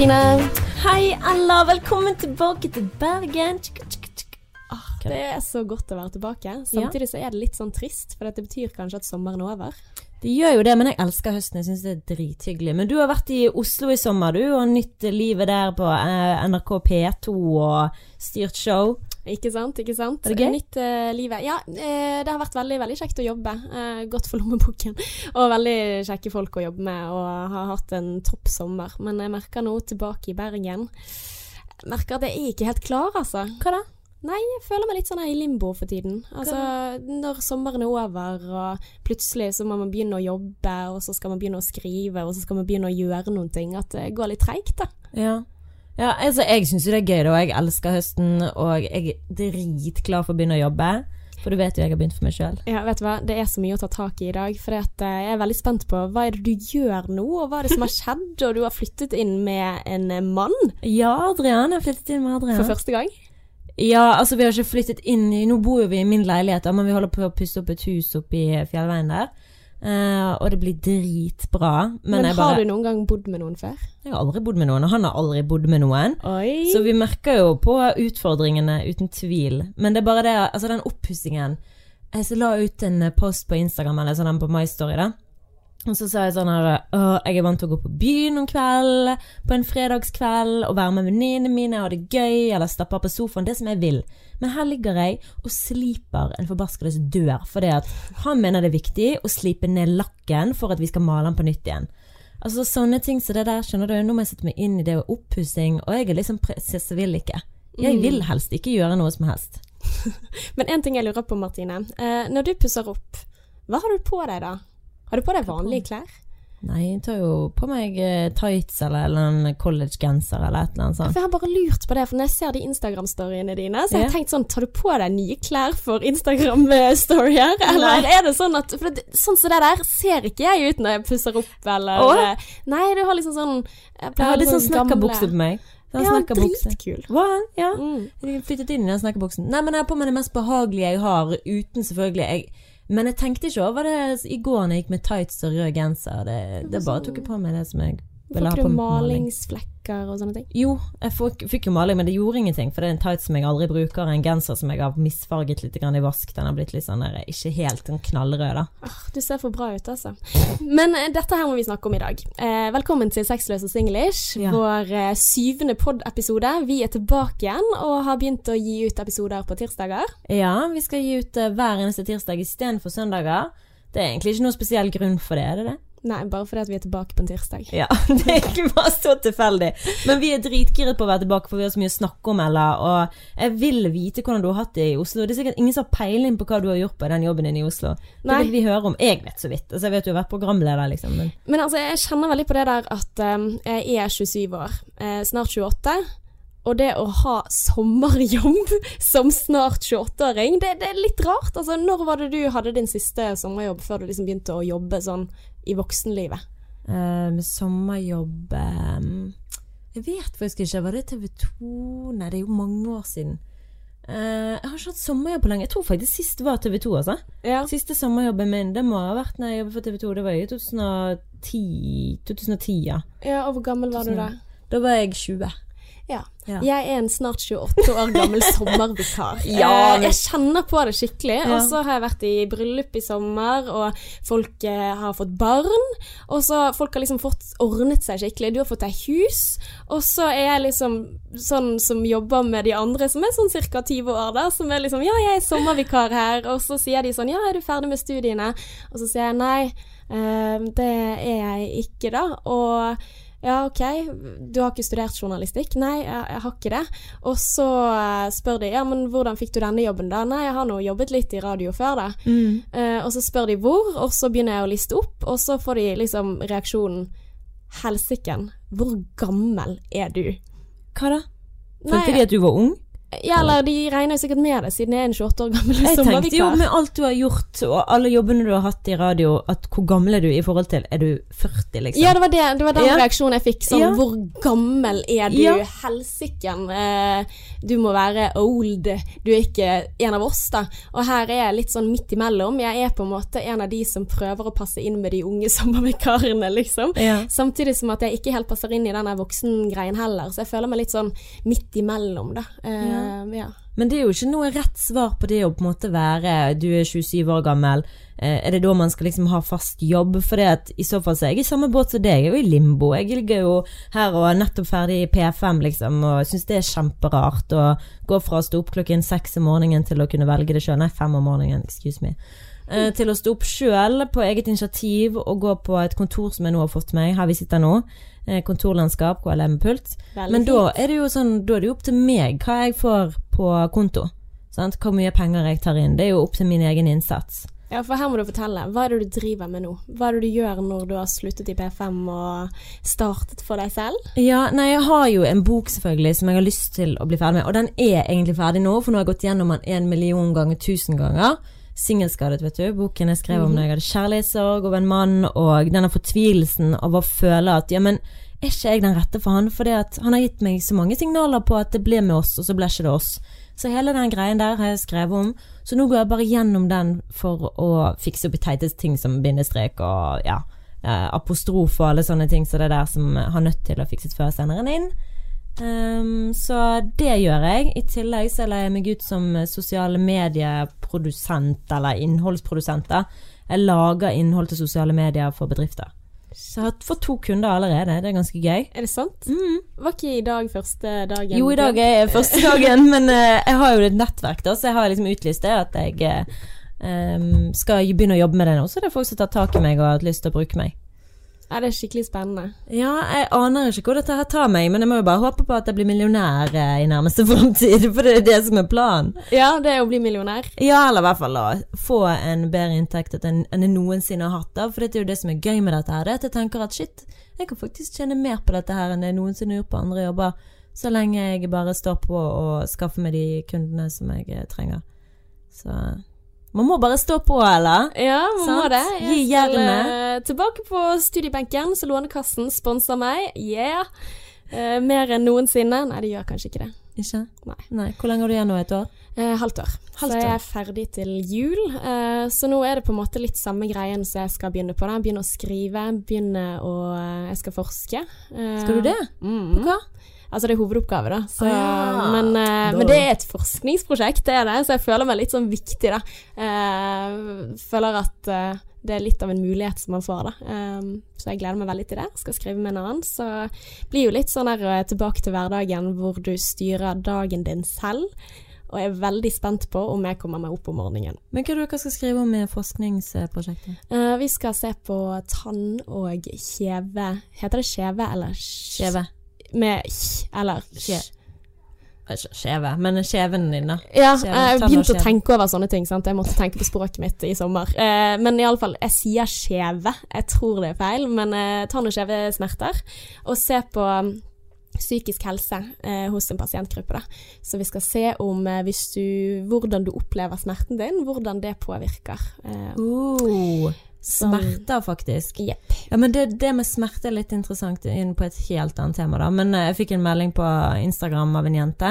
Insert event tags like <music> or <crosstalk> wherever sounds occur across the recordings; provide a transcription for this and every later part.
Martine. Hei, Ella. Velkommen tilbake til Bergen. Det er så godt å være tilbake. Samtidig så er det litt sånn trist, for det betyr kanskje at sommeren er over. Det gjør jo det, men jeg elsker høsten. Jeg syns det er drithyggelig. Men du har vært i Oslo i sommer, du, og nytt livet der på eh, NRK P2 og styrt show. Ikke sant, ikke sant. Er det gøy? Nytt uh, livet. Ja, uh, det har vært veldig, veldig kjekt å jobbe. Uh, godt for lommeboken. <laughs> Og veldig kjekke folk å jobbe med, og har hatt en topp sommer. Men jeg merker nå, tilbake i Bergen Jeg merker at jeg er ikke helt klar, altså. Hva da? Nei, jeg føler meg litt sånn her i limbo for tiden. Altså, når sommeren er over, og plutselig så må man begynne å jobbe, og så skal man begynne å skrive, og så skal man begynne å gjøre noen ting, at det går litt treigt, da. Ja. Ja altså, jeg syns jo det er gøy, da. Jeg elsker høsten, og jeg er dritklar for å begynne å jobbe. For du vet jo jeg har begynt for meg sjøl. Ja, vet du hva, det er så mye å ta tak i i dag, for eh, jeg er veldig spent på hva er det du gjør nå, og hva er det som har skjedd, <laughs> og du har flyttet inn med en eh, mann Ja, Adrian. Jeg har flyttet inn med Adrian. for første gang. Ja, altså vi har ikke flyttet inn Nå bor jo vi i min leilighet, men vi holder på å pusse opp et hus oppe i Fjellveien der. Eh, og det blir dritbra. Men, Men, jeg har du noen gang bodd med noen før? Jeg har aldri bodd med noen, og han har aldri bodd med noen. Oi. Så vi merker jo på utfordringene, uten tvil. Men det er bare det, altså den oppussingen Jeg la ut en post på Instagram, eller sånn på My Story, da. Og så sa jeg sånn her jeg er vant til å gå på byen om kveld, på en fredagskveld, og være med venninnene mine, og ha det gøy, eller stappe på sofaen. Det som jeg vil. Men her ligger jeg og sliper en forbaskedes dør, fordi at han mener det er viktig å slipe ned lakken for at vi skal male den på nytt igjen. Altså Sånne ting som det der, skjønner du. Nå må jeg sette meg inn i det og oppussing, og jeg er liksom prinsesse vil ikke. Jeg vil helst ikke gjøre noe som helst. <laughs> Men en ting jeg lurer på, Martine. Eh, når du pusser opp, hva har du på deg da? Har du på deg vanlige klær? Nei, jeg tar jo på meg eh, tights eller, eller en collegegenser eller et eller annet For jeg har bare lurt på det, for når jeg ser de Instagram-storyene dine, så har jeg tenkt sånn Tar du på deg nye klær for Instagram-storyer? Eller er det sånn at For det, sånn som det der ser ikke jeg ut når jeg pusser opp, eller Å? eh, Nei, du har liksom sånn Jeg Jeg litt sånn snekkerbukse på meg. Den Ja, dritkul. Hva? Ja. Mm. Jeg flyttet inn i den snekkerbuksen. Nei, men jeg har på meg det mest behagelige jeg har, uten selvfølgelig jeg, Men jeg tenkte ikke over det i går når jeg gikk med tights og rød genser. Det, det bare tok jeg på meg det som jeg ville ikke du maling. malingsflekker og sånne ting? Jo, jeg fikk, fikk jo maling, men det gjorde ingenting. For det er en tights som jeg aldri bruker, en genser som jeg har misfarget litt grann i vask. Den har blitt litt sånn der, ikke helt sånn knallrød, da. Oh, Du ser for bra ut, altså. Men uh, dette her må vi snakke om i dag. Uh, velkommen til Sexløs og singlish, Ja. vår uh, syvende pod-episode. Vi er tilbake igjen og har begynt å gi ut episoder på tirsdager. Ja, vi skal gi ut hver eneste tirsdag istedenfor søndager. Det er egentlig ikke noe spesiell grunn for det, er det det? Nei, bare fordi at vi er tilbake på en tirsdag. Ja, <laughs> det er ikke bare så tilfeldig. Men vi er dritgiret på å være tilbake, for vi har så mye å snakke om, Ella. Og jeg vil vite hvordan du har hatt det i Oslo. Det er sikkert ingen som har peiling på hva du har gjort på den jobben din i Oslo. Det Nei. vil vi høre om. Jeg vet så vidt. Altså, jeg vet du har vært programleder, liksom. Men Men altså, jeg kjenner veldig på det der at um, jeg er 27 år, eh, snart 28. Og det å ha sommerjobb <laughs> som snart 28-åring, det, det er litt rart. Altså, når var det du hadde din siste sommerjobb før du liksom begynte å jobbe sånn i voksenlivet? med sommerjobb um, Jeg vet faktisk ikke. Var det TV 2? Nei, det er jo mange år siden. Uh, jeg har ikke hatt sommerjobb på lenge. Jeg tror faktisk sist var TV 2, altså. Ja. Siste sommerjobben min, det må ha vært når jeg jobbet for TV 2. Det var i 2010, 2010 ja. ja, og hvor gammel var du da? Da var jeg 20. Ja. Ja. Jeg er en snart 28 år gammel sommervikar. <laughs> Ja, Eh, jeg kjenner på det skikkelig. Ja. Og så har jeg vært i bryllup i sommer, og folk eh, har fått barn. Og så folk har liksom fått ordnet seg skikkelig. Du har fått deg hus. Og så er jeg liksom sånn som jobber med de andre, som er sånn ca. 20 år, da. Som er liksom Ja, jeg er sommervikar her. Og så sier de sånn Ja, er du ferdig med studiene? Og så sier jeg nei. eh, det er jeg ikke, da. Og ja, ok, du har ikke studert journalistikk? Nei, jeg, jeg har ikke det. Og så uh, spør de ja, men hvordan fikk du denne jobben da? Nei, jeg har nå jobbet litt i radio før da. Eh, og så spør de hvor, og så begynner jeg å liste opp, og så får de liksom reaksjonen Helsiken, hvor gammel er du? Hva da? Følte de at du var ung? Ja, eller de regner jo sikkert med det, siden jeg er en 28 år gammel Jeg tenkte jo med alt du har gjort, og alle jobbene du har hatt i radio, at hvor gammel er du i forhold til Er du 40, liksom? Ja, det var, det, det var den Ja. reaksjonen jeg fikk. Sånn, Ja. hvor gammel er du? Ja. Helsiken. Eh, du må være old. Du er ikke en av oss, da. Og her er jeg litt sånn midt imellom. Jeg er på en måte en av de som prøver å passe inn med de unge <laughs> sommervikarene, liksom. Ja. Samtidig som at jeg ikke helt passer inn i denne voksengreien heller. Så jeg føler meg litt sånn midt imellom, da. Eh, ja. Men det er jo ikke noe rett svar på det å på en måte være Du er 27 år gammel. Eh, er det da man skal liksom ha fast jobb? For at i så fall så er jeg i samme båt som deg. Jeg er jo i limbo. Jeg ligger jo her og er nettopp ferdig i P5, liksom, og syns det er kjemperart å gå fra å stå opp klokken seks om morgenen til å kunne velge det sjøl. Nei, fem om morgenen, excuse me. Eh, til å stå opp sjøl på eget initiativ og gå på et kontor som jeg nå har fått meg, her vi sitter nå. Eh, kontorlandskap, KLM-pult. Men da er sånn, da er det jo opp til meg hva jeg får på konto. Sant? Hvor mye penger jeg tar inn. Det er jo opp til min egen innsats. Ja, for her må du fortelle. Hva er det du driver med nå? Hva er det du gjør når du har sluttet i P5 og startet for deg selv? Ja, nei, jeg har jo en bok selvfølgelig som jeg har lyst til å bli ferdig med, og den er egentlig ferdig nå, for nå har jeg gått gjennom den en million ganger, tusen ganger. Singelskadet, vet du. Boken jeg skrev om da jeg hadde kjærlighetssorg over en mann, og denne fortvilelsen av å føle at ja, men er ikke jeg den rette for han? For han har gitt meg så mange signaler på at det ble med oss, og så ble ikke det oss. Så hele den greien der har jeg skrevet om, så nå går jeg bare gjennom den for å fikse opp i teite ting som bindestrek og ja, eh, apostrof og alle sånne ting, så det er der som har nødt til å fikse førsenderen inn. Ehm, så det gjør jeg. I tillegg så leier jeg meg ut som sosiale medieprodusent, eller innholdsprodusent. Jeg lager innhold til sosiale medier for bedrifter. Så jeg har fått to kunder allerede, det er ganske gøy. Er det sant? Mm. Var ikke i dag første dagen? Jo, i dag er første <laughs> dagen, men uh, jeg har jo et nettverk, da, så jeg har liksom utlyst det at jeg uh, skal begynne å jobbe med det nå. Så det er folk som tar tak i meg og har lyst til å bruke meg. Ja, det er skikkelig spennende. Ja, jeg aner ikke hvor dette her tar meg, men jeg må jo bare håpe på at jeg blir millionær eh, i nærmeste <laughs> fremtid, for det er det som er planen. Ja, det er å bli millionær. Ja, eller i hvert fall å få en bedre inntekt enn jeg noensinne har hatt. da, For det er jo det som er gøy med dette her, det er at jeg tenker at shit, jeg kan faktisk tjene mer på dette her enn jeg noensinne har gjort på andre jobber, så lenge jeg bare står på og skaffer meg de kundene som jeg eh, trenger. Så man må bare stå på, eller? Ja, man må det. Gi Jeg jernet. eh, tilbake på studiebenken, så Lånekassen sponser meg. Yeah! Uh, mer enn noensinne. Nei, det gjør kanskje ikke det. Ikke? Nei. Hvor lenge har du igjen nå? Et år? Eh, halvt år. Halvt så jeg er ferdig til jul. Eh, så nå er det på en måte litt samme greien som jeg skal begynne på. Da. Begynne å skrive, begynne å Jeg skal forske. Eh, Skal du det? Mm. På hva? Altså det er hovedoppgave, da. Så, ah, men, eh, Da- men det er et forskningsprosjekt, det er det. Så jeg føler meg litt sånn viktig, da. Uh, føler at uh, det er litt av en mulighet som man får, da. Um, så jeg gleder meg veldig til det. Skal skrive med en annen. Så blir jo litt sånn der tilbake til hverdagen hvor du styrer dagen din selv. Og jeg er veldig spent på om jeg kommer meg opp om morgenen. Men hva er det dere skal skrive om i forskningsprosjektet? Uh, vi skal se på tann og kjeve Heter det kjeve eller Skjeve. Med kj, eller kje. Skjeve, men skjeven din, da. Ja, jeg begynte å tenke over sånne ting. Sant? Jeg måtte tenke på språket mitt i sommer. Eh, men iallfall, jeg sier skjeve. Jeg tror det er feil, men eh, tann- og kjevesmerter. Og se på um, psykisk helse eh, hos en pasientgruppe. Da. Så vi skal se om eh, du, hvordan du opplever smerten din, hvordan det påvirker. Eh, så- smerter, faktisk. Yep. Ja, men det, det med smerte er litt interessant inn på et helt annet tema, da. Men eh, jeg fikk en melding på Instagram av en jente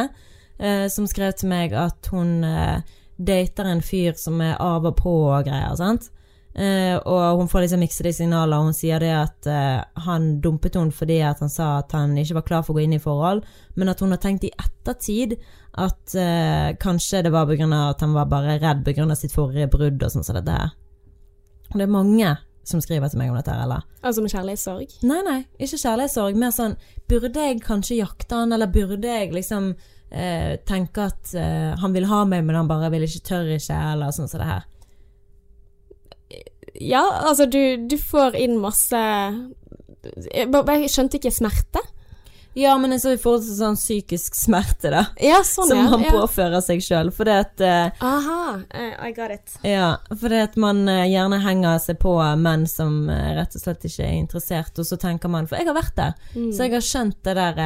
eh, som skrev til meg at hun eh, dater en fyr som er av og på og greier, sant. Eh, og hun får liksom miksede signaler, og hun sier det at eh, han dumpet henne fordi at han sa at han ikke var klar for å gå inn i forhold, men at hun har tenkt i ettertid at eh, kanskje det var pga. at han var bare redd pga. sitt forrige brudd og sånn som dette her. Det er mange som skriver til meg om dette eller? Altså med kjærlighetssorg. Nei, nei, ikke kjærlighetssorg. Mer sånn Burde jeg kanskje jakte han, eller burde jeg liksom eh, tenke at eh, han vil ha meg, men han bare vil ikke, tør ikke, eller sånn som det her. Ja, altså du, du får inn masse jeg, jeg skjønte ikke smerte. Ja, men altså i forhold til sånn psykisk smerte, da. Ja, sånn, som han ja. påfører seg sjøl. For det at uh, Aha, uh, I got it. Ja, fordi at man uh, gjerne henger seg på menn som rett og slett ikke er interessert, og så tenker man For jeg har vært der, Mm. så jeg har skjønt det der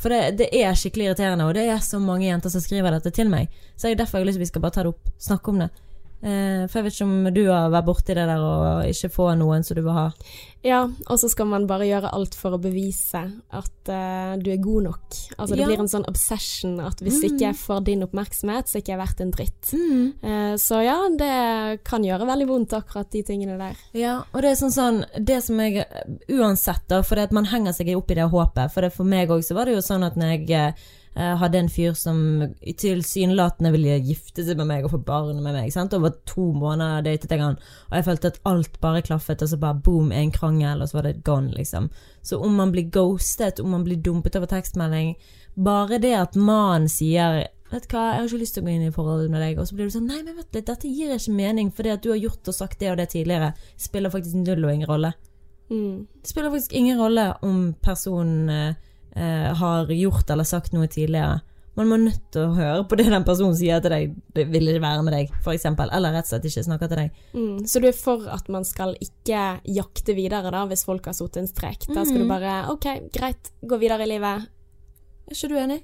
for det, det er skikkelig irriterende, og det er så mange jenter som skriver dette til meg. Så jeg derfor har jeg lyst til at vi skal bare ta det opp, snakke om det. Eh, for jeg vet ikke om du har vært borti det der og ikke få noen som du vil ha. Ja, og så skal man bare gjøre alt for å bevise at uh, du er god nok. Altså det Ja. blir en sånn obsession at hvis ikke jeg får din oppmerksomhet, så er ikke jeg verdt en dritt. Eh, så ja, det kan gjøre veldig vondt, akkurat de tingene der. Ja, og det er sånn sånn Det som jeg Uansett, da, for man henger seg opp i det håpet. For det for meg òg så var det jo sånn at når jeg eh, hadde en fyr som tilsynelatende ville gifte seg med meg og få barn med meg, sant? over to måneder datet jeg han, og jeg følte at alt bare klaffet, og så bare boom, en krangel, og så var det gone, liksom. Så om man blir ghostet, om man blir dumpet over tekstmelding Bare det at mannen sier Vet du hva, jeg har ikke lyst til å gå inn i forhold med deg. Og så blir du sånn Nei, men vet du, dette gir ikke mening, for det at du har gjort og sagt det og det tidligere. Spiller faktisk null og ingen rolle. Mm. Det spiller faktisk ingen rolle om personen eh, har gjort eller sagt noe tidligere. Man må nødt til å høre på det den personen sier til deg. Det vil ikke være med deg, eksempel. Eller rett og slett ikke snakke til deg. Mm. Så du er for at man skal ikke jakte videre da, hvis folk har satt en strek? Da skal du bare OK, greit, gå videre i livet. Er ikke du enig?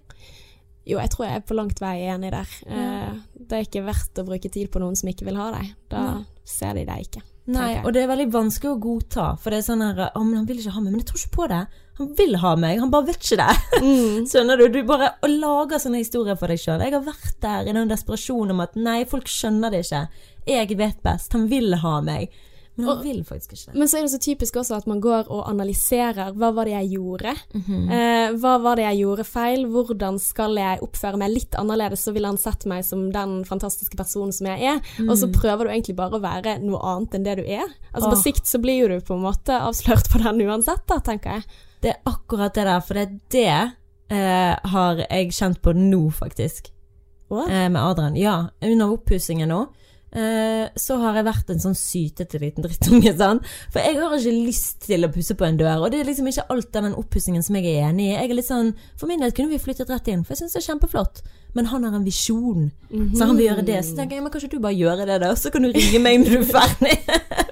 Jo, jeg tror jeg er på langt vei enig der. Eh, det er ikke verdt å bruke tid på noen som ikke vil ha deg. Da ser de deg ikke. Nei, og det er veldig vanskelig å godta. For det er sånn her Å, men han vil ikke ha meg. Men jeg tror ikke på det. Han vil ha meg, han bare vet ikke det. <laughs> Skjønner du? Du bare lager sånne historier for deg sjøl. Jeg har vært der i den desperasjonen om at nei, folk skjønner det ikke. Jeg vet best. Han vil ha meg. Men han Og- vil faktisk ikke det. Men så er det så typisk også at man går og analyserer. Hva var det jeg gjorde? Mhm. eh, hva var det jeg gjorde feil? Hvordan skal jeg oppføre meg litt annerledes, så ville han sett meg som den fantastiske personen som jeg er? Og så prøver du egentlig bare å være noe annet enn det du er. Altså oh. På sikt så blir jo du på en måte avslørt på den uansett, da, tenker jeg. Det er akkurat det der, for det, er det Uh, har jeg kjent på nå, faktisk. Eh, med Adrian. Ja, under oppussingen nå. Eh, så har jeg vært en sånn sytete liten drittunge, <laughs> sant. For jeg har ikke lyst til å pusse på en dør, og det er liksom ikke alt den oppussingen som jeg er enig i. Jeg er litt sånn, For min del kunne vi flyttet rett inn, for jeg syns det er kjempeflott. Men han har en visjon, så han vil gjøre det. Så tenker jeg, men kanskje du bare gjøre det, da, så kan du ringe meg når du er ferdig.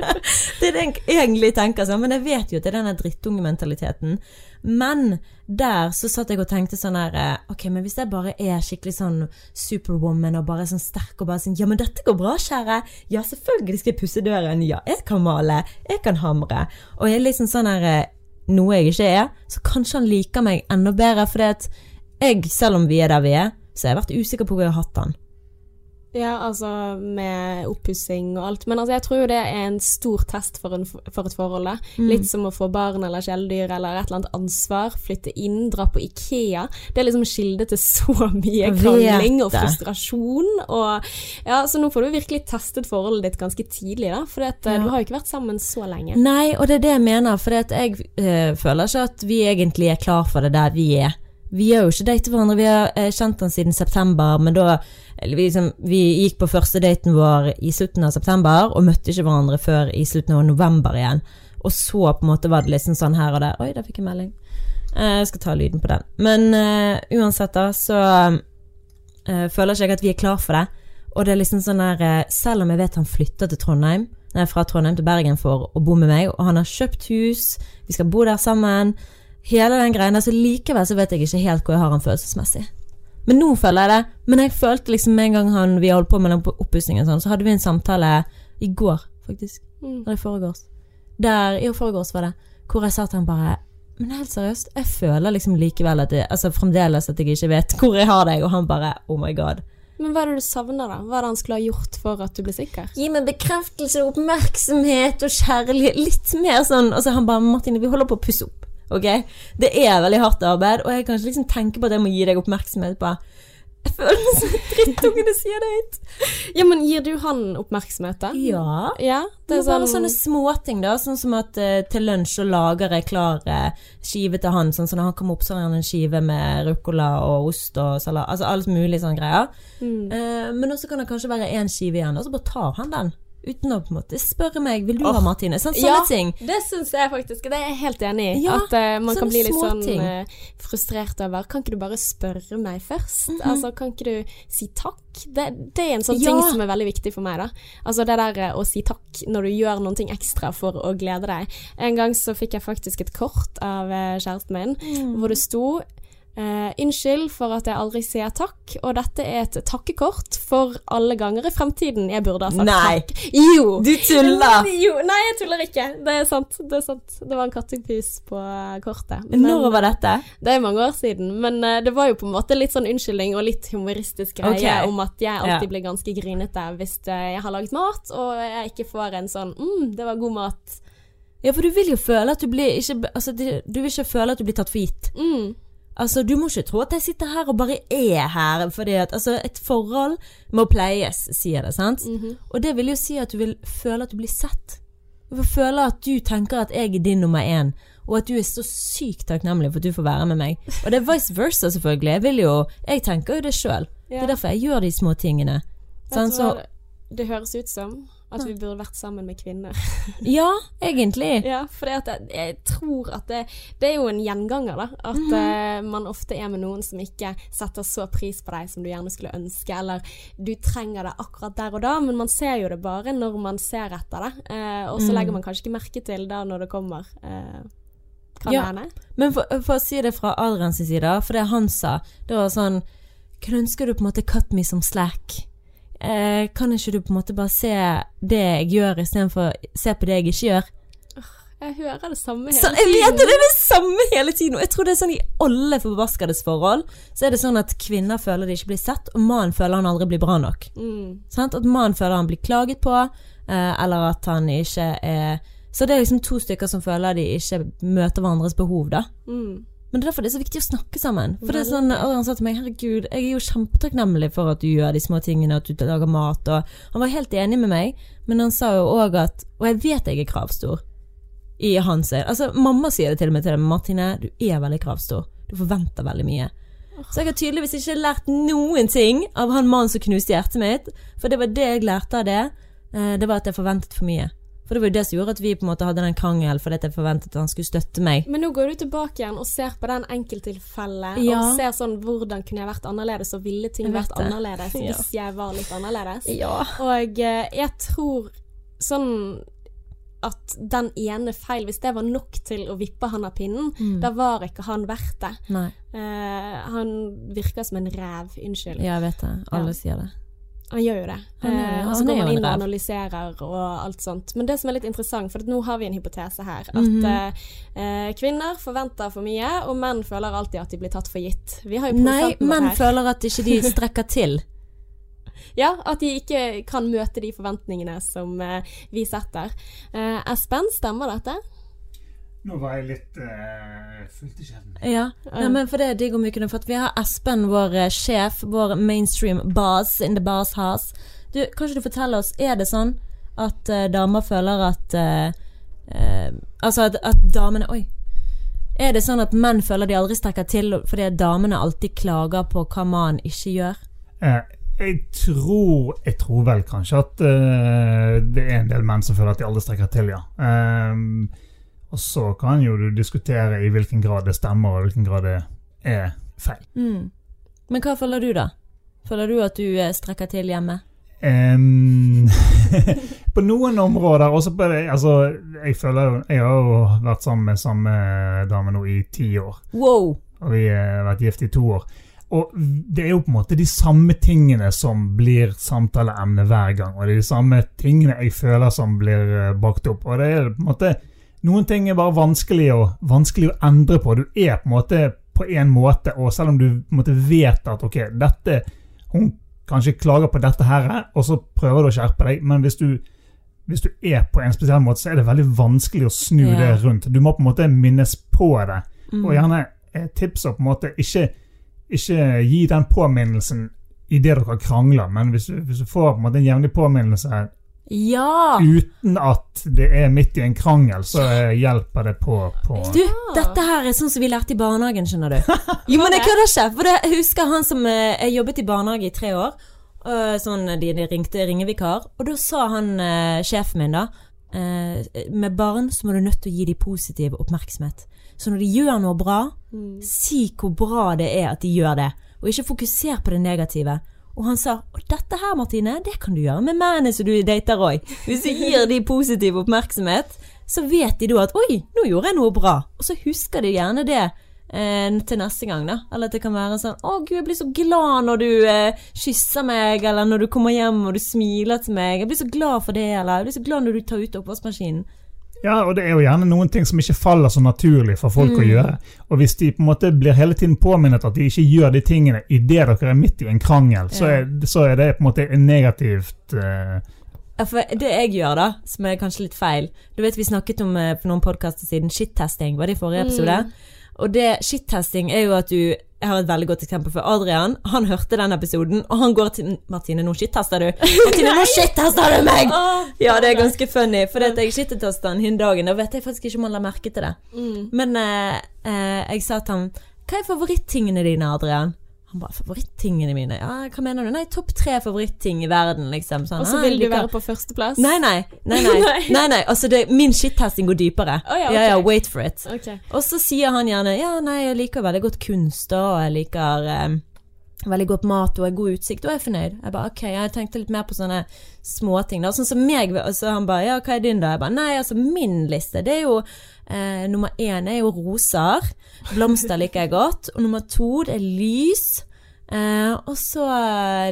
<laughs> det er det jeg egentlig tenker sånn, men jeg vet jo at det er denne drittungementaliteten. Men der så satt jeg og tenkte sånn her eh, Ok, men hvis jeg bare er skikkelig sånn superwoman og bare sånn sterk og bare sånn Ja, men dette går bra, kjære. Ja, selvfølgelig skal jeg pusse døren. Ja, jeg kan male. Jeg kan hamre. Og jeg er liksom sånn her eh, Noe jeg ikke er, så kanskje han liker meg enda bedre, fordi at jeg, selv om vi er der vi er, så jeg har vært usikker på hvor jeg har hatt den. Ja, altså med oppussing og alt. Men altså, jeg tror jo det er en stor test for, en, for et forhold. Mm. Litt som å få barn eller kjæledyr eller et eller annet ansvar. Flytte inn, dra på Ikea. Det er liksom kilde til så mye krangling og frustrasjon. Og, ja, så nå får du virkelig testet forholdet ditt ganske tidlig, da. For Ja. du har jo ikke vært sammen så lenge. Nei, og det er det jeg mener, for jeg øh, føler ikke at vi egentlig er klar for det der vi er. Vi har jo ikke datet hverandre, vi har eh, kjent han siden september, men da vi, liksom, vi gikk på første daten vår i slutten av september, og møtte ikke hverandre før i slutten av november igjen. Og så på en måte var det liksom sånn her og der. Oi, der fikk jeg melding. Eh, jeg skal ta lyden på den. Men uh, uansett, da, så uh, føler ikke jeg at vi er klar for det. Og det er liksom sånn der Selv om jeg vet han flytter til Trondheim, nei, fra Trondheim til Bergen for å bo med meg, og han har kjøpt hus, vi skal bo der sammen, hele den greia, så likevel så vet jeg ikke helt hvor jeg har han følelsesmessig. Men nå føler jeg det. Men jeg følte liksom en gang han, vi holdt på med den oppussingen, sånn, så hadde vi en samtale i går, faktisk. Mm. Eller i forgårs. Der, i forgårs var det. Hvor jeg sa til han bare Men helt seriøst, jeg føler liksom likevel at jeg, Altså fremdeles at jeg ikke vet hvor jeg har deg, og han bare Oh my god. Men hva er det du savner, da? Hva er det han skulle ha gjort for at du ble sikker? Gi meg bekreftelse, oppmerksomhet og kjærlighet. Litt mer sånn Altså, han bare Martine, vi holder på å pusse opp. Ok? Det er veldig hardt arbeid, og jeg kan ikke liksom tenke på at jeg må gi deg oppmerksomhet på Jeg føler meg som en drittunge når jeg sier det høyt. Ja, men gir du han oppmerksomhet, da? Ja. Ja, Det er sånn... bare sånn sånne småting, da. Sånn som at uh, til lunsj så lager jeg klar eh, skive til han. Sånn som når han kommer opp, så har han en skive med ruccola og ost og salat. Altså alt mulig sånne greier. mm. Uh, men også kan det kanskje være én skive igjen, og så bare tar han den. Uten å på en måte spørre meg vil du ha Martine. Sånn, sånne Ja. ting. Det syns jeg faktisk. Det er jeg helt enig i. Ja, at uh, man kan bli litt sånn eh, frustrert over Kan ikke du bare spørre meg først? Mhm. Altså, Kan ikke du si takk? Det, det er en sånn Ja. ting som er veldig viktig for meg. da Altså Det der uh, å si takk når du gjør noe ekstra for å glede deg. En gang så fikk jeg faktisk et kort av kjæresten min Mm. hvor det sto Eh, unnskyld for at jeg aldri sier takk, og dette er et takkekort for alle ganger i fremtiden jeg burde ha sagt Nei. takk. Jo! Du tuller! Jo, nei, jeg tuller ikke. Det er sant. Det er sant. Det var en kattepus på kortet. kortet. Når var dette? Det er mange år siden, men uh, det var jo på en måte litt sånn unnskyldning og litt humoristisk greie okay. om at jeg alltid Ja. blir ganske grinete hvis eh, jeg har laget mat, og jeg ikke får en sånn mm, det var god mat. Ja, for du vil jo føle at du blir ikke Altså, du vil ikke føle at du blir tatt for gitt. Mm. Altså, Du må ikke tro at jeg sitter her og bare er her, fordi at altså, et forhold må pleies, sier det, sant? Mhm. Og det vil jo si at du vil føle at du blir sett. Du vil føle at du tenker at jeg er din nummer én, og at du er så sykt takknemlig for at du får være med meg. Og det er vice versa, selvfølgelig. Jeg vil jo Jeg tenker jo det sjøl. Det er derfor jeg gjør de små tingene. Sånn? Så det høres ut som? At vi burde vært sammen med kvinner. <laughs> ja, egentlig. <laughs> ja, for jeg, jeg tror at det, det er jo en gjenganger, da. At mm -hmm. uh, man ofte er med noen som ikke setter så pris på deg som du gjerne skulle ønske, eller du trenger det akkurat der og da, men man ser jo det bare når man ser etter det. Uh, og så Mm. legger man kanskje ikke merke til det når det kommer. Uh, kan Ja. hende? Men for, for å si det fra Adrians side, for det han sa, det var sånn Kunne ønske du på en måte cut me som slack. Eh, kan ikke du på en måte bare se det jeg gjør, istedenfor se på det jeg ikke gjør? Jeg hører det samme hele Så jeg vet det, det er det samme hele tiden. Og jeg tror det er sånn i alle forbaskedes forhold, så er det sånn at kvinner føler de ikke blir sett, og mannen føler han aldri blir bra nok. Mm. At mannen føler han blir klaget på, eh, eller at han ikke er Så det er liksom to stykker som føler de ikke møter hverandres behov, da. Mm. Men det er derfor det er så viktig å snakke sammen. For det er sånn, Adrian sa til meg herregud, jeg er jo kjempetakknemlig for at du gjør de små tingene, at du lager mat. Og han var helt enig med meg, men han sa jo òg at Og jeg vet jeg er kravstor. I hans. Altså, mamma sier det til og med til deg, Martine, du er veldig kravstor. Du forventer veldig mye. Så jeg har tydeligvis ikke lært noen ting av han mannen som knuste hjertet mitt. For det var det jeg lærte av det. Eh, Det var at jeg forventet for mye. For det var jo det som gjorde at vi på en måte hadde den krangelen fordi jeg forventet at han skulle støtte meg. Men nå går du tilbake igjen og ser på den enkelttilfellet, Ja. og ser sånn hvordan kunne jeg vært annerledes, og ville ting vært det. annerledes Ja. hvis jeg var litt annerledes. Ja. Og eh, jeg tror sånn at den ene feil, hvis det var nok til å vippe han av pinnen, Mm. da var ikke han verdt det. Eh, han virker som en ræv, unnskyld. Ja, jeg vet det. Alle sier det. Han gjør jo det. Han Eh, og så går man inn og analyserer og alt sånt. Men det som er litt interessant, for nå har vi en hypotese her, at mm -hmm. eh, kvinner forventer for mye, og menn føler alltid at de blir tatt for gitt. Vi har jo Nei, menn her. føler at ikke de <laughs> strekker til. Ja, at de ikke kan møte de forventningene som eh, vi setter. Eh, Espen, stemmer dette? Nå var jeg litt uh, fullt i kjeden. Ja, Nei, men for det er digg om vi kunne fått Vi har Espen, vår eh, sjef, vår mainstream boss in the bars house. Du, kan ikke du fortelle oss, er det sånn at uh, damer føler at uh, uh, Altså at, at damene Oi. Er det sånn at menn føler de aldri strekker til fordi damene alltid klager på hva mannen ikke gjør? Eh, jeg tror Jeg tror vel kanskje at det er en del menn som føler at de aldri strekker til, ja. Ehm, og så kan jo du diskutere i hvilken grad det stemmer, og i hvilken grad det er feil. Mm. Men hva føler du, da? Føler du at du eh, strekker til hjemme? Um, <laughs> på noen områder også på det, altså, jeg føler Jeg har jo vært sammen med samme dame nå i ti år. Wow! Og vi har vært gift i to år. Og det er jo på en måte de samme tingene som blir samtaleemne hver gang. Og det er de samme tingene jeg føler som blir eh, bakt opp. Og det er på en måte Noen ting er bare vanskelig å, vanskelig å endre på. Du er på en måte på en måte, og selv om du måte vet at ok, dette Hun kanskje klager på dette her, og så prøver du å skjerpe deg, men hvis du hvis du er på en spesiell måte, så er det veldig vanskelig å snu Ja. det rundt. Du må på en måte minnes på det. Mm. Og gjerne tips på en måte ikke, ikke gi den påminnelsen idet dere krangler, men hvis hvis du får på en måte en jevnlig påminnelse Ja! uten at det er midt i en krangel, så eh, hjelper det på, på Du, dette her er sånn som vi lærte i barnehagen, skjønner du. <laughs> Jo, men jeg kødder ikke. For det, jeg husker han som eh, Jeg jobbet i barnehage i tre år. øh, sånn de, de ringte ringevikar. Og da sa han eh, sjefen min, da eh, Med barn så må du nødt til å gi dem positiv oppmerksomhet. Så når de gjør noe bra, si hvor bra det er at de gjør det. Og ikke fokuser på det negative. Og han sa og dette her, Martine, det kan du gjøre med mennene som du dater òg. Hvis du gir de positiv oppmerksomhet, så vet de da at oi, nå gjorde jeg noe bra. Og så husker de gjerne det eh, til neste gang, da. Eller at det kan være sånn 'Å, gud, jeg blir så glad når du eh, kysser meg', eller når du kommer hjem og du smiler til meg. 'Jeg blir så glad for det', eller 'Jeg blir så glad når du tar ut oppvaskmaskinen'. Ja, og det er jo gjerne noen ting som ikke faller så naturlig for folk å gjøre. Og hvis de på en måte blir hele tiden påminnet at de ikke gjør de tingene idet dere er midt i en krangel, så, er, så er det på en måte negativt uh... Ja, for det jeg gjør da, som er kanskje litt feil Du vet vi snakket om på for noen podkaster siden shit-testing, var det i forrige episode? Og det shit-testing er jo at du Jeg har et veldig godt eksempel for Adrian. Han hørte den episoden, og han går til Martine, nå shit-tester du! <laughs> Martine, nå shit-tester du meg! Ja, det er ganske funny, for det at jeg shit-testa han hin dagen. Da vet jeg faktisk ikke om han la merke til det. Mm. Men eh, eh, jeg sa til ham Hva er favorittingene dine, Adrian? Han bare 'Favorittingene mine?' Ja, hva mener du? Nei, topp tre favoritting i verden, liksom. Sånn, Og så «Ah, vil du være på førsteplass? Nei, nei. nei, <laughs> nei. Nei. nei. Altså, det, min shit-testing går dypere. Oh, ja, ja, ja, wait for it. Okay. Og så sier han gjerne ja, nei, jeg liker veldig godt kunst, og jeg liker eh, veldig godt mat og god utsikt, og jeg er fornøyd. Jeg bare ok, jeg tenkte litt mer på sånne småting, da. Sånn som meg, og så han bare ja, hva er din, da? Jeg bare nei, altså min liste, det er jo eh, Nummer én er jo roser. Blomster liker jeg godt. Og nummer to, det er lys. Eh, og så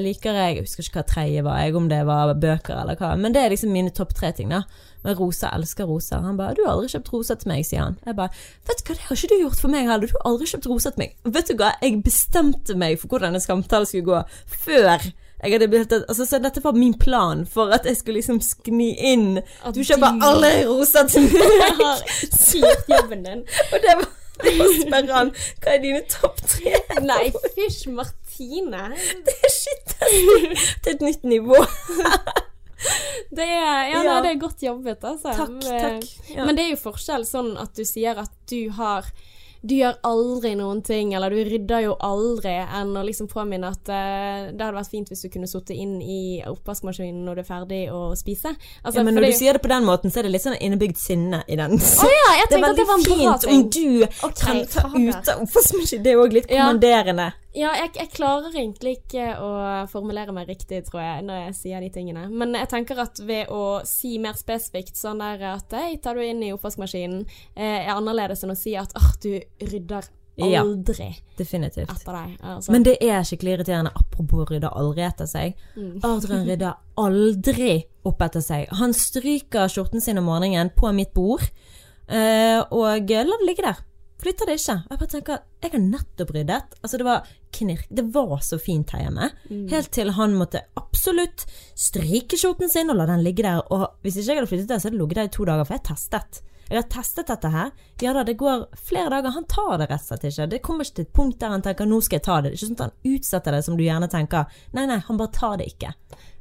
liker jeg Jeg husker ikke hva tredje var, jeg, om det var bøker eller hva. Men det er liksom mine topp tre ting, da. Men Rosa elsker roser. Han bare 'Du har aldri kjøpt roser til meg', sier han. Jeg bare 'Vet du hva, det har ikke du gjort for meg heller. Du har aldri kjøpt roser til meg'. Vet du hva, jeg bestemte meg for hvordan en samtale skulle gå før jeg hadde blitt altså, Så dette var min plan for at jeg skulle liksom skni inn At Du kjøper du- alle roser <laughs> til meg! Jeg har slitt jobben din. Og det var var å hva er dine topp tre? Nei, fysj, Martine. <laughs> Det er shit til et nytt nivå. <laughs> Det er, ja, Ja. Nei, det er godt jobbet, altså. Takk, takk. Ja. Men det er jo forskjell sånn at du sier at du har du gjør aldri noen ting, eller du rydder jo aldri, enn å liksom påminne at uh, det hadde vært fint hvis du kunne sittet inn i oppvaskmaskinen når du er ferdig å spise. Altså, ja, men når du er sier det på den måten, så er det litt sånn innebygd sinne i den. Å ja, jeg <laughs> det er at det var en veldig bra fint om du okay, kan ta ut av oppvaskmaskinen. Det er òg litt Ja. kommanderende. Ja, jeg, jeg klarer egentlig ikke å formulere meg riktig, tror jeg, når jeg sier de tingene. Men jeg tenker at ved å si mer spesifikt sånn der at hei, tar du inn i oppvaskmaskinen, eh, er annerledes enn å si at åh, du rydder Ja. aldri Definitivt. etter deg. Altså. Men det er skikkelig irriterende. Apropos rydde aldri etter seg. Mm. Adrian rydder aldri opp etter seg. Han stryker skjorten sin om morgenen på mitt bord, eh, og lar det ligge der. Flytter det ikke. Jeg bare tenker, jeg har nettopp ryddet. Altså, det var knirk. Det var så fint her hjemme. Mm. Helt til han måtte absolutt stryke skjorten sin og la den ligge der. Og hvis ikke jeg hadde flyttet der, så hadde det ligget der i to dager, for jeg testet. Jeg har testet dette her. Ja da, det går flere dager. Han tar det rett og slett ikke. Det kommer ikke til et punkt der han tenker 'nå skal jeg ta det'. Det er ikke sånn at han utsetter det som du gjerne tenker. Nei, nei, han bare tar det ikke.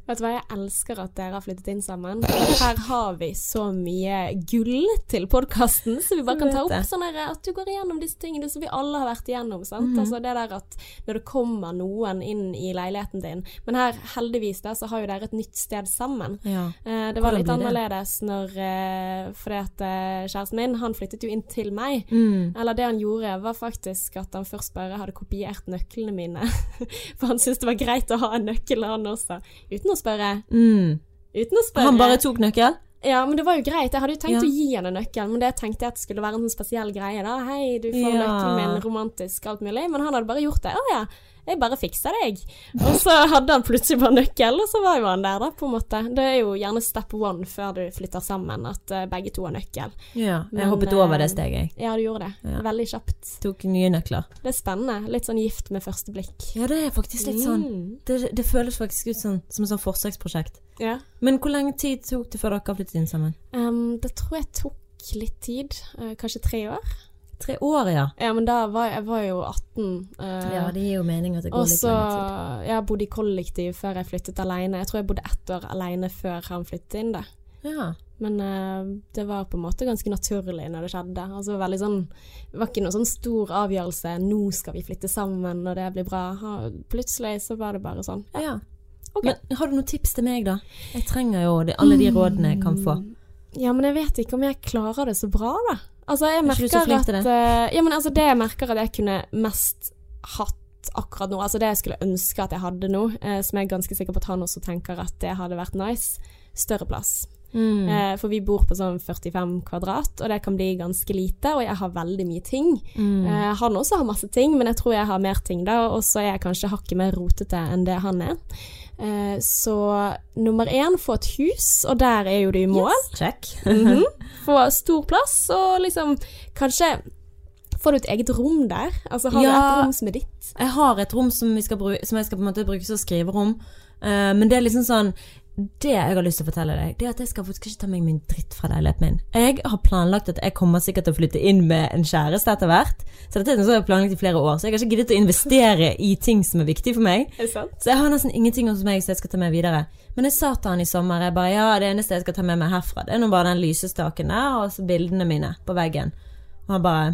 Vet du hva, jeg elsker at dere har flyttet inn sammen. Her har vi så mye gull til podkasten, så vi bare kan ta opp sånn at du går igjennom disse tingene som vi alle har vært igjennom. sant? Mhm. Altså det der at når det kommer noen inn i leiligheten din Men her, heldigvis, da, så har jo dere et nytt sted sammen. Ja. Eh, det var litt annerledes når eh, Fordi at eh, kjæresten min, han flyttet jo inn til meg. Mm. Eller det han gjorde, var faktisk at han først bare hadde kopiert nøklene mine. <laughs> For han syntes det var greit å ha en nøkkel, han også. Uten å spørre. Mm. Uten å spørre. Han bare tok nøkkel? Ja, men det var jo greit. Jeg hadde jo tenkt Ja. å gi henne nøkkelen, men det tenkte jeg at skulle være en sånn spesiell greie. da. Hei, du får Ja. nøkkelen min, romantisk, alt mulig. Men han hadde bare gjort det. Å ja, jeg bare fikser deg. Og så hadde han plutselig bare nøkkel, og så var jo han der, da, på en måte. Det er jo gjerne step one før du flytter sammen, at eh, begge to har nøkkel. Ja. Jeg Men, hoppet eh, over det steget, jeg. Ja, du gjorde det. Ja. Veldig kjapt. Tok nye nøkler. Det er spennende. Litt sånn gift med første blikk. Ja, det er faktisk litt sånn. Mm. Det, det føles faktisk ut sånn, som et sånn forsøksprosjekt. Ja. Men hvor lenge tid tok det før dere flyttet inn sammen? Um, det tror jeg tok litt tid. eh, kanskje tre år. Tre år, ja. Ja, men da var jeg, var jo 18. eh, Ja, det gir jo mening at det går litt litt tid. Og tid. Jeg bodde i kollektiv før jeg flyttet alene. Jeg tror jeg bodde ett år alene før han flyttet inn der. Ja. Men eh, det var på en måte ganske naturlig når det skjedde. Altså veldig sånn Det var ikke noen sånn stor avgjørelse 'nå skal vi flytte sammen, og det blir bra'. Plutselig så var det bare sånn. ja. Ok. Men har du noen tips til meg, da? Jeg trenger jo de, alle de rådene jeg kan få. Ja, men jeg vet ikke om jeg klarer det så bra, da. Altså, jeg Er merker at det? eh, Ja, men altså, det jeg merker at jeg kunne mest hatt akkurat nå, altså det jeg skulle ønske at jeg hadde nå, eh, som jeg er ganske sikker på at han også tenker at det hadde vært nice, større plass. Mm. Eh, for vi bor på sånn 45 kvadrat, og det kan bli ganske lite, og jeg har veldig mye ting. Mm. Eh, han også har masse ting, men jeg tror jeg har mer ting da, og så er jeg kanskje hakket mer rotete enn det han er. Eh, så nummer én, få et hus, og der er jo du i mål. Yes, check. <laughs> -hmm. Få stor plass, og liksom kanskje Får du et eget rom der? Altså har du et rom som er ditt? Jeg har et rom som, vi skal bruke, som jeg skal på en måte bruke som skriverom, Uh, men det er liksom sånn det jeg har lyst til å fortelle deg, det er at jeg skal faktisk ikke ta meg min dritt fra leiligheten min. Jeg har planlagt at jeg kommer sikkert til å flytte inn med en kjæreste etter hvert. Så dette er noe som jeg har planlagt i flere år, så jeg har ikke giddet å investere i ting som er viktig for meg. Så jeg har nesten ingenting hos meg som jeg skal ta med videre. Men jeg sa til han i sommer jeg bare, ja, det eneste jeg skal ta med meg herfra, det er nå bare den lysestaken der, og så bildene mine på veggen. Og han bare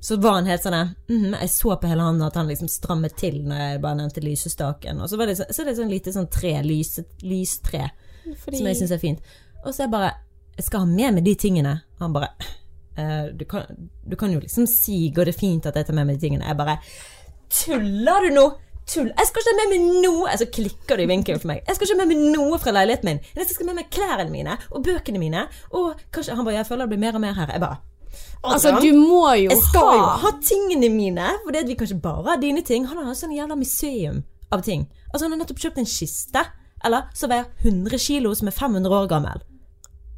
Så var han helt sånn mhm, Jeg så på hele han at han liksom strammet til når jeg bare nevnte lysestaken. Og så, var det, så, så er det sånn lite sånn tre, lys, lystre, Fordi som jeg syns er fint. Og så er jeg bare Jeg skal ha med meg de tingene. Han bare «Eh, du, kan, du kan jo liksom si Går det fint at jeg tar med meg de tingene? Jeg bare Tuller du nå? Tull. Jeg skal ikke ha med meg noe Så klikker det i vinkelen for meg. Jeg skal ikke ha med meg noe fra leiligheten min. Jeg skal ha med meg klærne mine og bøkene mine. Og kanskje Han bare Jeg føler det blir mer og mer her. Jeg bare Altså, du må jo ha jeg skal jo ha ha tingene mine, for det at vi kan ikke bare ha dine ting. Han har et sånn jævla museum av ting. Altså Han har nettopp kjøpt en kiste, eller så veier 100 kilo, som er 500 år gammel.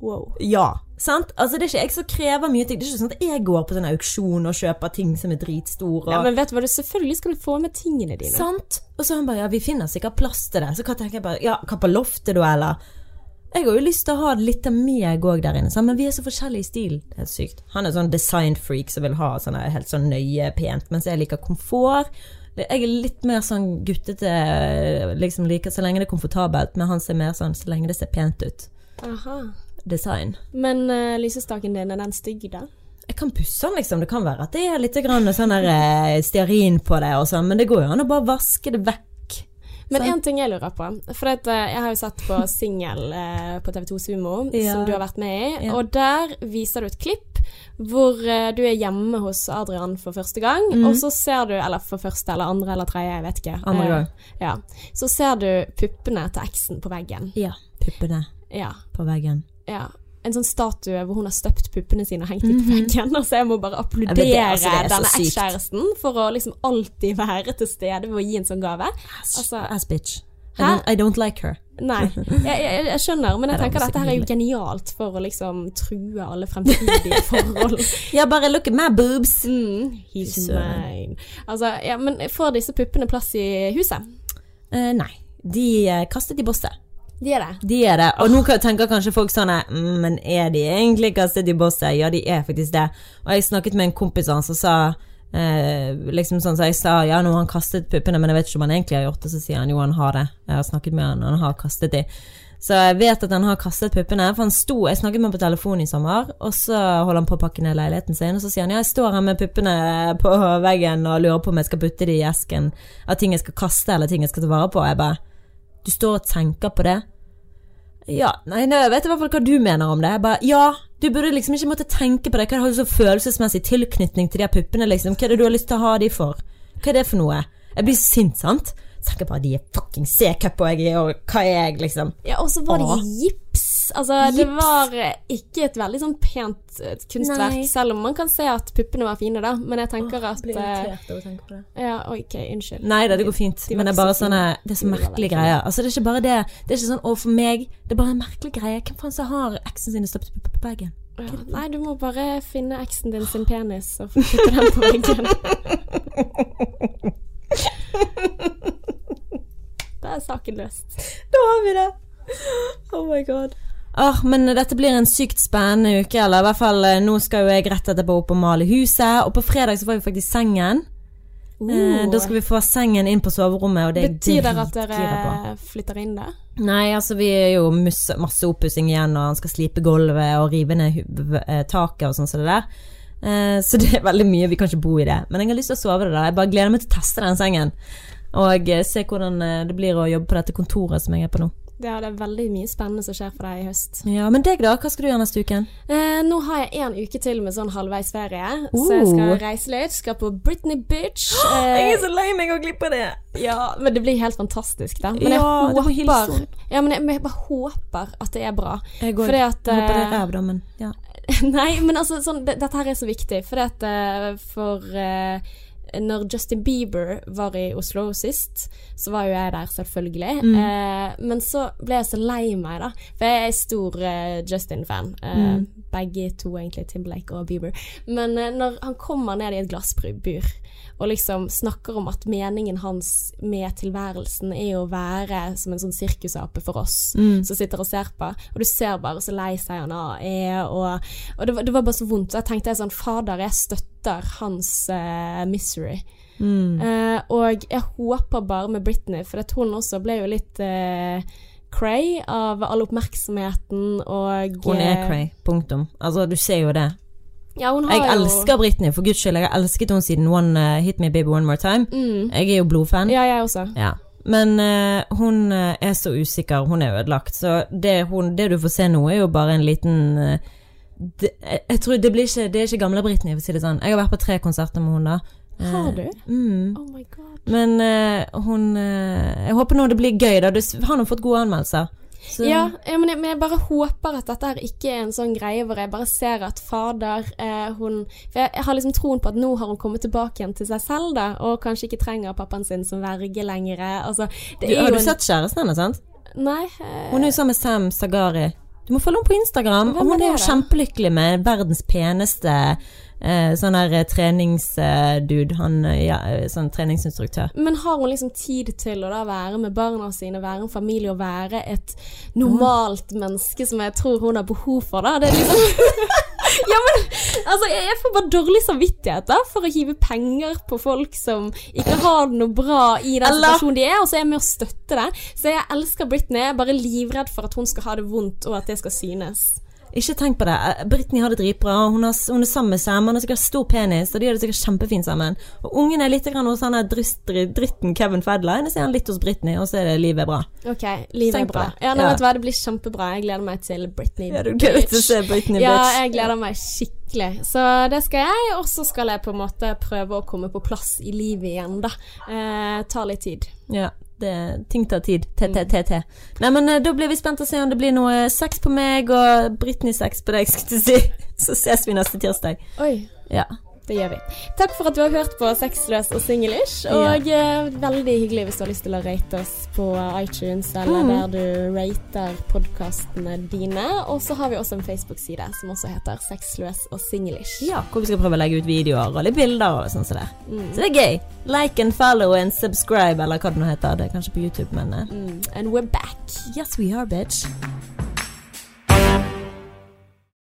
Wow. Ja, sant? Altså Det er ikke jeg som krever mye ting. Det er ikke sånn at jeg går på sånn auksjon og kjøper ting som er dritstore. Ja, men vet du hva, du selvfølgelig skal du få med tingene dine. Sant? Og så han bare ja, vi finner sikkert plass til det. Så hva tenker jeg bare ja, hva på loftet da, eller? Jeg har jo lyst til å ha litt av meg òg der inne, men vi er så forskjellige i stil. Det er helt sykt. Han er sånn design-freak som vil ha sånn helt sånn nøye, pent, mens jeg liker komfort. Jeg er litt mer sånn guttete, liksom liker så lenge det er komfortabelt, men han ser mer sånn så lenge det ser pent ut. Aha. Design. Men uh, lysestaken din, er den stygg, da? Jeg kan pusse den, liksom. Det kan være at det er litt grann sånn der eh, stearin på det, og sånn, men det går jo an å bare vaske det vekk. Men én ting jeg lurer på. For at, eh, jeg har jo sett på <laughs> Singel eh, på TV2 Sumo, Ja. som du har vært med i. Ja. Og der viser du et klipp hvor eh, du er hjemme hos Adrian for første gang. Mm. Og så ser du, eller for første eller andre eller tredje, jeg vet ikke. Andre Eh, gang. Ja. Så ser du puppene til eksen på veggen. Ja. Puppene Ja. på veggen. ja. En sånn statue hvor hun har støpt puppene sine og hengt dem på veggen. Altså jeg må bare applaudere Ja, det- altså, det denne ekskjæresten for å liksom alltid være til stede ved å gi en sånn gave. Altså, Ass bitch. I don't, I don't like her. Nei, jeg, jeg, jeg skjønner, men jeg det tenker at dette her er jo genialt for å liksom true alle fremtidige forhold. <laughs> Ja, bare look at my boobs. Mm, he's mine. Altså, ja, men får disse puppene plass i huset? Uh, nei. De uh, kastet i bosset. De er det. De er det. Og nå tenker kanskje folk sånn mm, Men er de egentlig kastet i bosset? Ja, de er faktisk det. Og jeg snakket med en kompis hans og sa eh, liksom sånn så jeg sa ja, nå har han kastet puppene, men jeg vet ikke om han egentlig har gjort det. Så sier han jo, han har det. Jeg har snakket med han, han har kastet de. Så jeg vet at han har kastet puppene. For han sto Jeg snakket med ham på telefon i sommer, og så holder han på å pakke ned leiligheten sin. Og så sier han ja, jeg står her med puppene på veggen og lurer på om jeg skal putte de i esken av ting jeg skal kaste, eller ting jeg skal ta vare på. Og jeg bare Du står og tenker på det? Ja, nei, nå vet i hvert fall hva du mener om det. Jeg bare, ja, du burde liksom ikke måtte tenke på det. Hva har du så følelsesmessig tilknytning til de her puppene, liksom? Hva er det du har lyst til å ha de for? Hva er det for noe? Jeg blir sint, sant? Tenker bare de er fucking C-cup, og jeg og hva er jeg, liksom? Ja, og så var det Åh. I gips. Altså, det var eh, ikke et veldig sånn pent eh, kunstverk, Nei. selv om man kan se at puppene var fine, da. Men jeg tenker at Blir eh, irritert av å tenke på det. Ja, ok, unnskyld. Nei da, det går fint. De de Men det er bare så sånne. Det er så merkelige greier. Altså, det er ikke bare det. Det er ikke sånn 'å, for meg'. Det er bare en merkelig greie. Hvem faen som har eksen sin stoppet på bagen? Ja, nei, du må bare finne eksen din sin penis og putte den på veggen. <laughs> Da er saken løst. Da har vi det! Oh my god. Åh, men dette blir en sykt spennende uke, eller i hvert fall eh, nå skal jo jeg rett etterpå opp og male huset, og på fredag så får vi faktisk sengen. Eh, da skal vi få sengen inn på soverommet, og det er Betyr det at dere flytter inn der? Nei, altså vi er jo masse, masse oppussing igjen, og han skal slipe gulvet og rive ned eh, taket og sånn som det der. Eh, så det er veldig mye, vi kan ikke bo i det. Men jeg har lyst til å sove det der. Jeg bare gleder meg til å teste den sengen. Og eh, se hvordan det blir å jobbe på dette kontoret som jeg er på nå. Det er, er veldig mye spennende som skjer for deg i høst. Ja, Men deg, da? Hva skal du gjøre neste uke? Eh, nå har jeg en uke til med sånn halvveisferie, så jeg skal reise litt. Skal på Britney Beach. <gasps> Eh, så lei meg å glippe det. ja, men det blir helt fantastisk, da. Men Ja, jeg håper, det var Ja, men jeg, jeg bare håper at det er bra. Jeg går, Fordi at jeg håper det er eh, ræv, da, men ja. <laughs> Nei, men altså, sånn, det, dette her er så viktig. Fordi at uh, for eh, når Justin Bieber var i Oslo sist, så var jo jeg der, selvfølgelig. Mm. Eh, men så ble jeg så lei meg, da. For jeg er stor eh, Justin-fan. Eh, Mm. Begge to, egentlig. Timberlake og Bieber. Men eh, når han kommer ned i et glassbur og liksom snakker om at meningen hans med tilværelsen er å være som en sånn sirkusape for oss Mm. som sitter og ser på, og du ser bare så lei seg han er, og, og det, var, det var bare så vondt. Så jeg tenkte sånn, fader, jeg støtter hans uh, misery. Mm. Uh, og jeg håper bare med Britney, for at hun også ble jo litt uh, cray av all oppmerksomheten og Hun er cray. Punktum. Altså, du ser jo det. Ja, Jeg jo elsker Britney, for guds skyld. Jeg har elsket henne siden One uh, Hit Me Baby One More Time. mm. Jeg er jo blodfan. Ja, jeg også. Ja. Men hun er så usikker, hun er ødelagt. Så det, hun, det du får se nå, er jo bare en liten det, jeg, tror det blir ikke Det er ikke gamle Britney, for å si det sånn. Jeg har vært på tre konserter med henne, da. Eh, Har du? Mm. Oh my god. Men uh, hun uh, Jeg håper nå det blir gøy, da. Du har nå fått gode anmeldelser. Så, Ja, ja men, jeg, men jeg bare håper at dette her ikke er en sånn greie hvor jeg bare ser at fader eh, hun For jeg, jeg har liksom troen på at nå har hun kommet tilbake igjen til seg selv, da, og kanskje ikke trenger pappaen sin som verge lenger. Altså, det Du, er har jo du en- sett kjæresten hennes, sant? Nei. Eh, Hun er jo sammen med Sam Sagari. Du må følge henne på Instagram. Hvem og hun er er jo kjempelykkelig med verdens peneste eh, sånn der eh, treningsdude. Han eh, ja, eh, sånn treningsinstruktør. men har hun liksom tid til å da være med barna sine, være en familie og være et normalt menneske som jeg tror hun har behov for, da? Det er liksom <laughs> <laughs> Ja, men altså, jeg får bare dårlig samvittighet da, for å hive penger på folk som ikke har det noe bra i den Eller- situasjonen de er, og så er jeg med å støtte det. Så jeg elsker Britney, jeg er bare livredd for at hun skal ha det vondt, og at det skal synes. Ikke tenk på det. Britney har det dritbra. Hun, har, hun er sammen med Sam. Han har sikkert stor penis, og de har det sikkert kjempefint sammen. Og ungen er litt grann hos han der dritten Kevin Fedline, så er han litt hos Britney, og så er det livet er bra. Ok, livet er bra. Ja, nå Ja. vet du hva, det blir kjempebra. Jeg gleder meg til Britney Ja, se Britney, Ja, bitch. jeg gleder meg skikkelig. Så det skal jeg, og så skal jeg på en måte prøve å komme på plass i livet igjen, da. Eh, tar litt tid. Ja, det, ting tar tid. TTTT. Nei, men eh, da blir vi spent å se om det blir noe sex på meg og Britney-sex på deg, skulle jeg si. <laughs> Så ses vi neste tirsdag. Oi, Ja. Det gjør vi. Takk for at du har hørt på Sexløs og singlish, og eh, veldig hyggelig hvis du har lyst til å rate oss på iTunes, eller Mm. der du rater podkastene dine. Og så har vi også en Facebook-side som også heter Sexløs og singlish. ja. Hvor vi skal prøve å legge ut videoer og litt bilder og sånn som det. Mm. Så det er gøy. Like and follow and subscribe, eller hva det nå heter. Det er kanskje på YouTube, men eh, Mm. And we're back. Yes, we are, bitch.